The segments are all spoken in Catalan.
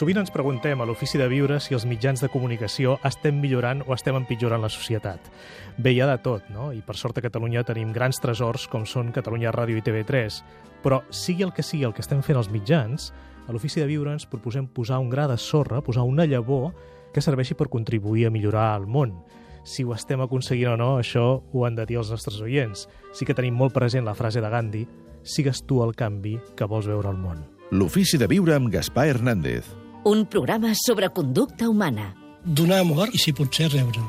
Sovint ens preguntem a l'ofici de viure si els mitjans de comunicació estem millorant o estem empitjorant la societat. Bé, hi ha de tot, no? I per sort a Catalunya tenim grans tresors com són Catalunya Ràdio i TV3. Però sigui el que sigui el que estem fent els mitjans, a l'ofici de viure ens proposem posar un gra de sorra, posar una llavor que serveixi per contribuir a millorar el món. Si ho estem aconseguint o no, això ho han de dir els nostres oients. Sí que tenim molt present la frase de Gandhi «Sigues tu el canvi que vols veure al món». L'ofici de viure amb Gaspar Hernández. Un programa sobre conducta humana. Donar amor i, si potser, rebre.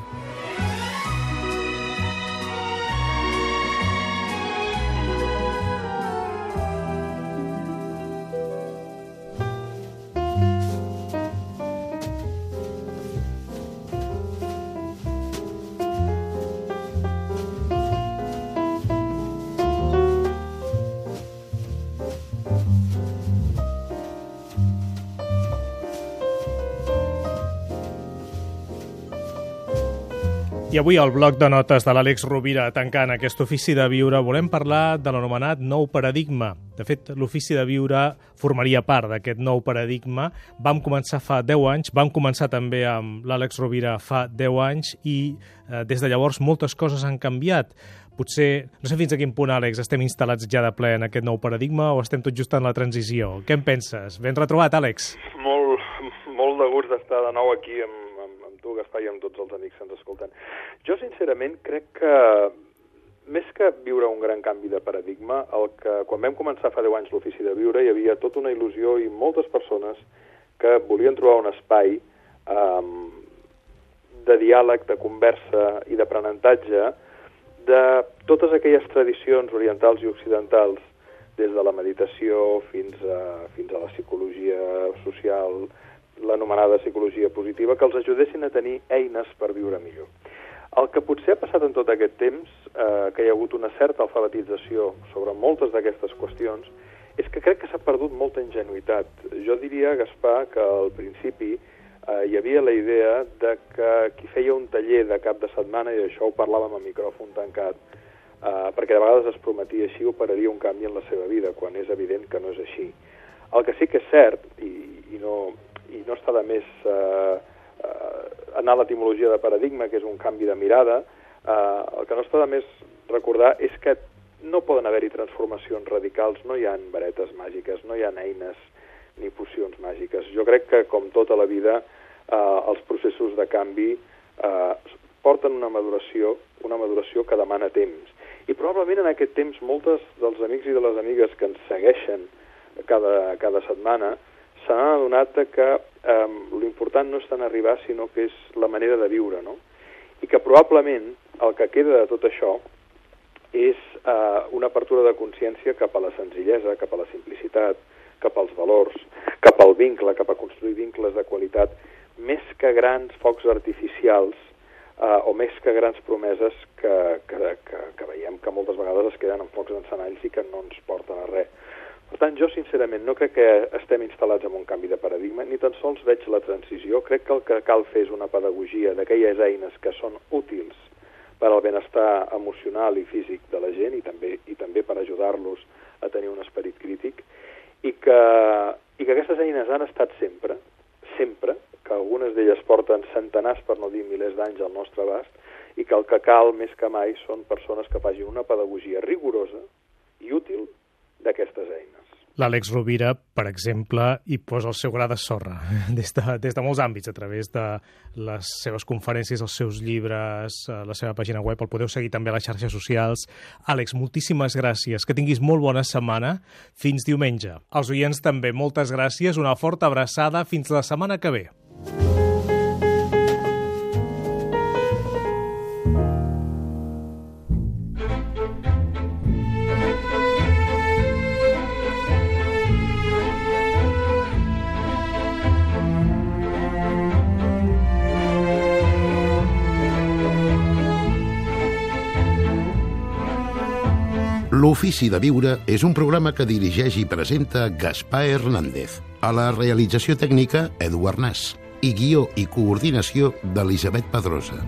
I avui al bloc de notes de l'Àlex Rovira tancant aquest ofici de viure volem parlar de l'anomenat nou paradigma. De fet, l'ofici de viure formaria part d'aquest nou paradigma. Vam començar fa 10 anys, vam començar també amb l'Àlex Rovira fa 10 anys i eh, des de llavors moltes coses han canviat. Potser, no sé fins a quin punt, Àlex, estem instal·lats ja de ple en aquest nou paradigma o estem tot just en la transició. Què en penses? Ben retrobat, Àlex. Molt, molt de gust d'estar de nou aquí amb, tu, Gaspar, i amb tots els amics que ens escolten. Jo, sincerament, crec que més que viure un gran canvi de paradigma, el que quan vam començar fa 10 anys l'ofici de viure hi havia tota una il·lusió i moltes persones que volien trobar un espai um, de diàleg, de conversa i d'aprenentatge de totes aquelles tradicions orientals i occidentals, des de la meditació fins a, fins a la psicologia social, l'anomenada psicologia positiva, que els ajudessin a tenir eines per viure millor. El que potser ha passat en tot aquest temps, eh, que hi ha hagut una certa alfabetització sobre moltes d'aquestes qüestions, és que crec que s'ha perdut molta ingenuïtat. Jo diria, Gaspar, que al principi eh, hi havia la idea de que qui feia un taller de cap de setmana, i això ho parlàvem a micròfon tancat, eh, perquè de vegades es prometia així, operaria un canvi en la seva vida, quan és evident que no és així. El que sí que és cert, i, i, no, i no està de més... Eh, eh, anar a l'etimologia de paradigma, que és un canvi de mirada, eh, el que no està de més recordar és que no poden haver-hi transformacions radicals, no hi ha varetes màgiques, no hi ha eines ni pocions màgiques. Jo crec que, com tota la vida, eh, els processos de canvi eh, porten una maduració, una maduració que demana temps. I probablement en aquest temps moltes dels amics i de les amigues que ens segueixen cada, cada setmana s'han adonat que eh, l'important no és tant arribar, sinó que és la manera de viure, no? I que probablement el que queda de tot això és eh, una apertura de consciència cap a la senzillesa, cap a la simplicitat, cap als valors, cap al vincle, cap a construir vincles de qualitat, més que grans focs artificials eh, o més que grans promeses que, que, que, que veiem que moltes vegades es queden en focs d'encenalls i que no ens porten a res. Per tant, jo sincerament no crec que estem instal·lats en un canvi de paradigma, ni tan sols veig la transició. Crec que el que cal fer és una pedagogia d'aquelles eines que són útils per al benestar emocional i físic de la gent i també, i també per ajudar-los a tenir un esperit crític i que, i que aquestes eines han estat sempre, sempre, que algunes d'elles porten centenars, per no dir milers d'anys al nostre abast i que el que cal més que mai són persones que facin una pedagogia rigorosa i útil d'aquestes eines. L'Àlex Rovira, per exemple, hi posa el seu gra de sorra des de, des de molts àmbits, a través de les seves conferències, els seus llibres, eh, la seva pàgina web, el podeu seguir també a les xarxes socials. Àlex, moltíssimes gràcies, que tinguis molt bona setmana. Fins diumenge. Els oients també, moltes gràcies, una forta abraçada, fins la setmana que ve. L'Ofici de Viure és un programa que dirigeix i presenta Gaspar Hernández. A la realització tècnica, Eduard Nas. I guió i coordinació d'Elisabet Pedrosa.